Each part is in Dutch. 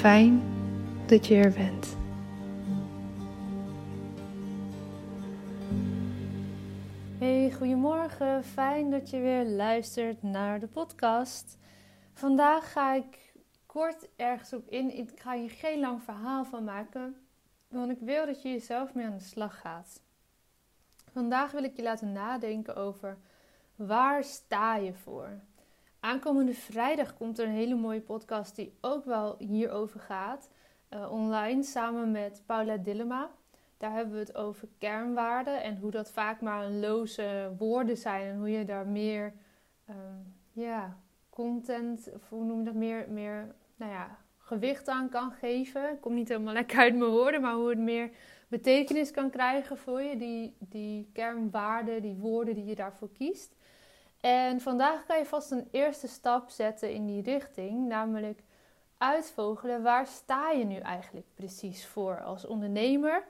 Fijn dat je er bent. Hey, goedemorgen. Fijn dat je weer luistert naar de podcast. Vandaag ga ik kort ergens op in. Ik ga hier geen lang verhaal van maken, want ik wil dat je jezelf mee aan de slag gaat. Vandaag wil ik je laten nadenken over waar sta je voor? Aankomende vrijdag komt er een hele mooie podcast die ook wel hierover gaat. Uh, online samen met Paula Dillema. Daar hebben we het over kernwaarden en hoe dat vaak maar een loze woorden zijn. En hoe je daar meer um, ja, content, hoe noem je dat, meer, meer nou ja, gewicht aan kan geven. Ik kom niet helemaal lekker uit mijn woorden, maar hoe het meer betekenis kan krijgen voor je. Die, die kernwaarden, die woorden die je daarvoor kiest. En vandaag kan je vast een eerste stap zetten in die richting, namelijk uitvogelen waar sta je nu eigenlijk precies voor als ondernemer,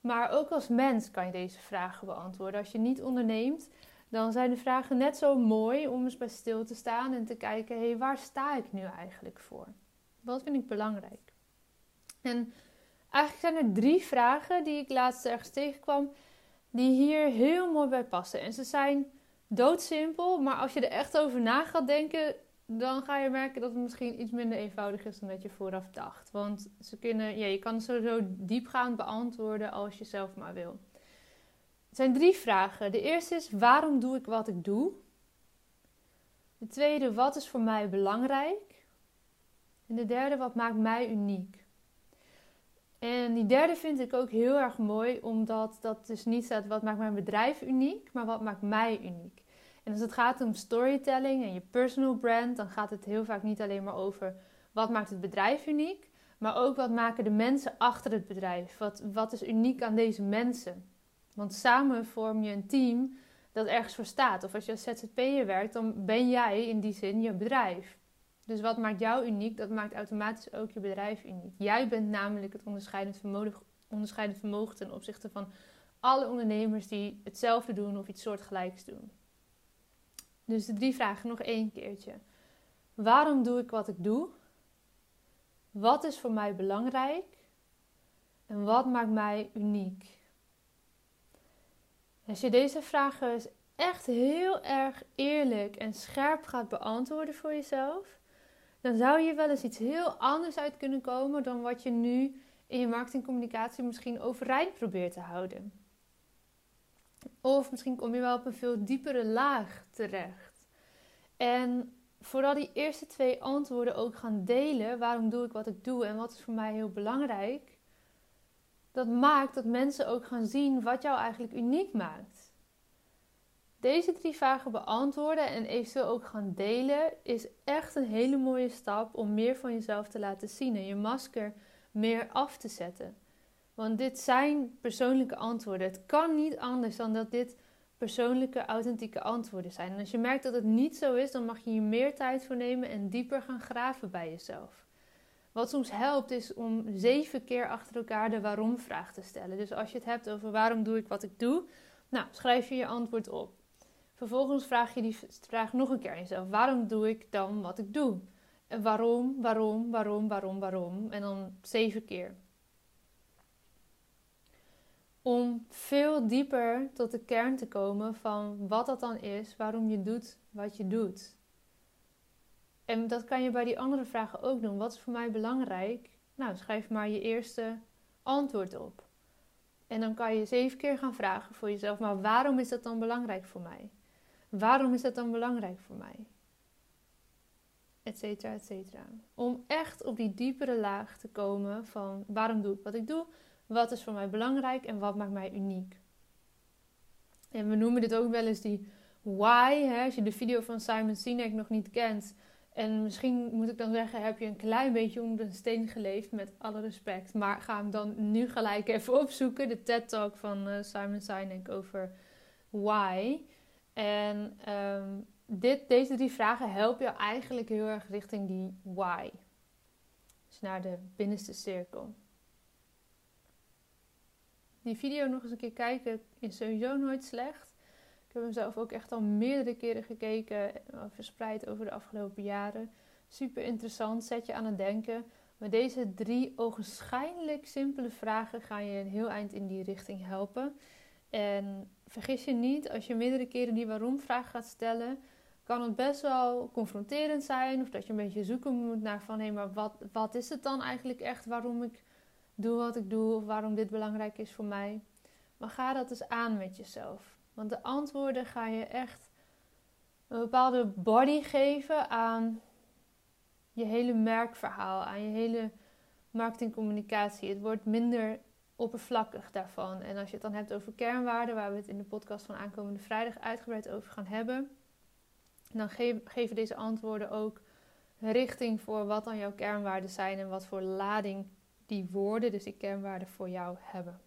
maar ook als mens kan je deze vragen beantwoorden. Als je niet onderneemt, dan zijn de vragen net zo mooi om eens bij stil te staan en te kijken, hé, hey, waar sta ik nu eigenlijk voor? Wat vind ik belangrijk? En eigenlijk zijn er drie vragen die ik laatst ergens tegenkwam, die hier heel mooi bij passen. En ze zijn doodsimpel, maar als je er echt over na gaat denken, dan ga je merken dat het misschien iets minder eenvoudig is dan dat je vooraf dacht. Want ze kunnen, ja, je kan het sowieso diepgaand beantwoorden als je zelf maar wil. Het zijn drie vragen. De eerste is: waarom doe ik wat ik doe? De tweede: wat is voor mij belangrijk? En de derde: wat maakt mij uniek? En die derde vind ik ook heel erg mooi, omdat dat dus niet staat wat maakt mijn bedrijf uniek, maar wat maakt mij uniek. En als het gaat om storytelling en je personal brand, dan gaat het heel vaak niet alleen maar over wat maakt het bedrijf uniek, maar ook wat maken de mensen achter het bedrijf. Wat, wat is uniek aan deze mensen? Want samen vorm je een team dat ergens voor staat. Of als je als ZZP'er werkt, dan ben jij in die zin je bedrijf. Dus wat maakt jou uniek, dat maakt automatisch ook je bedrijf uniek. Jij bent namelijk het onderscheidend vermogen, onderscheidend vermogen ten opzichte van alle ondernemers die hetzelfde doen of iets soortgelijks doen. Dus de drie vragen nog één keertje. Waarom doe ik wat ik doe? Wat is voor mij belangrijk? En wat maakt mij uniek? Als je deze vragen echt heel erg eerlijk en scherp gaat beantwoorden voor jezelf, dan zou je wel eens iets heel anders uit kunnen komen dan wat je nu in je marketingcommunicatie misschien overeind probeert te houden. Of misschien kom je wel op een veel diepere laag terecht. En vooral die eerste twee antwoorden ook gaan delen, waarom doe ik wat ik doe en wat is voor mij heel belangrijk, dat maakt dat mensen ook gaan zien wat jou eigenlijk uniek maakt. Deze drie vragen beantwoorden en eventueel ook gaan delen is echt een hele mooie stap om meer van jezelf te laten zien en je masker meer af te zetten. Want dit zijn persoonlijke antwoorden. Het kan niet anders dan dat dit persoonlijke, authentieke antwoorden zijn. En als je merkt dat het niet zo is, dan mag je hier meer tijd voor nemen en dieper gaan graven bij jezelf. Wat soms helpt is om zeven keer achter elkaar de waarom-vraag te stellen. Dus als je het hebt over waarom doe ik wat ik doe, nou schrijf je je antwoord op. Vervolgens vraag je die vraag nog een keer aan jezelf: waarom doe ik dan wat ik doe? En waarom, waarom, waarom, waarom, waarom? En dan zeven keer. Om veel dieper tot de kern te komen van wat dat dan is, waarom je doet wat je doet. En dat kan je bij die andere vragen ook doen. Wat is voor mij belangrijk? Nou, schrijf maar je eerste antwoord op. En dan kan je zeven keer gaan vragen voor jezelf, maar waarom is dat dan belangrijk voor mij? Waarom is dat dan belangrijk voor mij? Etcetera, etcetera. Om echt op die diepere laag te komen van waarom doe ik wat ik doe? Wat is voor mij belangrijk en wat maakt mij uniek? En we noemen dit ook wel eens die why. Hè? Als je de video van Simon Sinek nog niet kent. En misschien moet ik dan zeggen, heb je een klein beetje onder een steen geleefd, met alle respect. Maar ga hem dan nu gelijk even opzoeken. De TED-talk van uh, Simon Sinek over why. En ehm, dit, deze drie vragen helpen je eigenlijk heel erg richting die why. Dus naar de binnenste cirkel. Die video nog eens een keer kijken is sowieso nooit slecht. Ik heb hem zelf ook echt al meerdere keren gekeken, eh, verspreid over de afgelopen jaren. Super interessant, zet je aan het denken. Maar deze drie ogenschijnlijk simpele vragen gaan je een heel eind in die richting helpen. En vergis je niet, als je meerdere keren die waarom-vraag gaat stellen, kan het best wel confronterend zijn. Of dat je een beetje zoeken moet naar van hé, maar wat, wat is het dan eigenlijk echt waarom ik doe wat ik doe of waarom dit belangrijk is voor mij. Maar ga dat eens aan met jezelf. Want de antwoorden ga je echt een bepaalde body geven aan je hele merkverhaal, aan je hele marketingcommunicatie. Het wordt minder oppervlakkig daarvan. En als je het dan hebt over kernwaarden, waar we het in de podcast van aankomende vrijdag uitgebreid over gaan hebben, dan geven deze antwoorden ook richting voor wat dan jouw kernwaarden zijn en wat voor lading die woorden, dus die kernwaarden, voor jou hebben.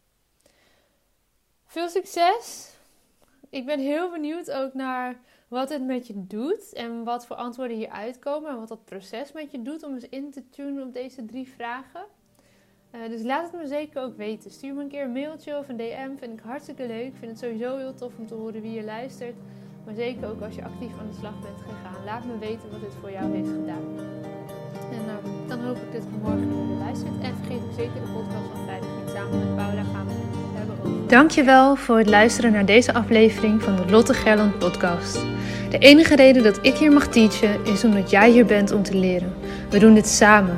Veel succes! Ik ben heel benieuwd ook naar wat het met je doet en wat voor antwoorden hier uitkomen en wat dat proces met je doet om eens in te tunen op deze drie vragen. Eh, dus laat het me zeker ook weten. Stuur me een keer een mailtje of een DM. Vind ik hartstikke leuk. Ik vind het sowieso heel tof om te horen wie je luistert. Maar zeker ook als je actief aan de slag bent gegaan. Laat me weten wat dit voor jou heeft gedaan. En uh, dan hoop ik dat je morgen weer luistert. En vergeet ook zeker de podcast van vrijdag niet. Samen met Paula gaan we het hebben over... Dankjewel voor het luisteren naar deze aflevering van de Lotte Gerland podcast. De enige reden dat ik hier mag teachen is omdat jij hier bent om te leren. We doen dit samen.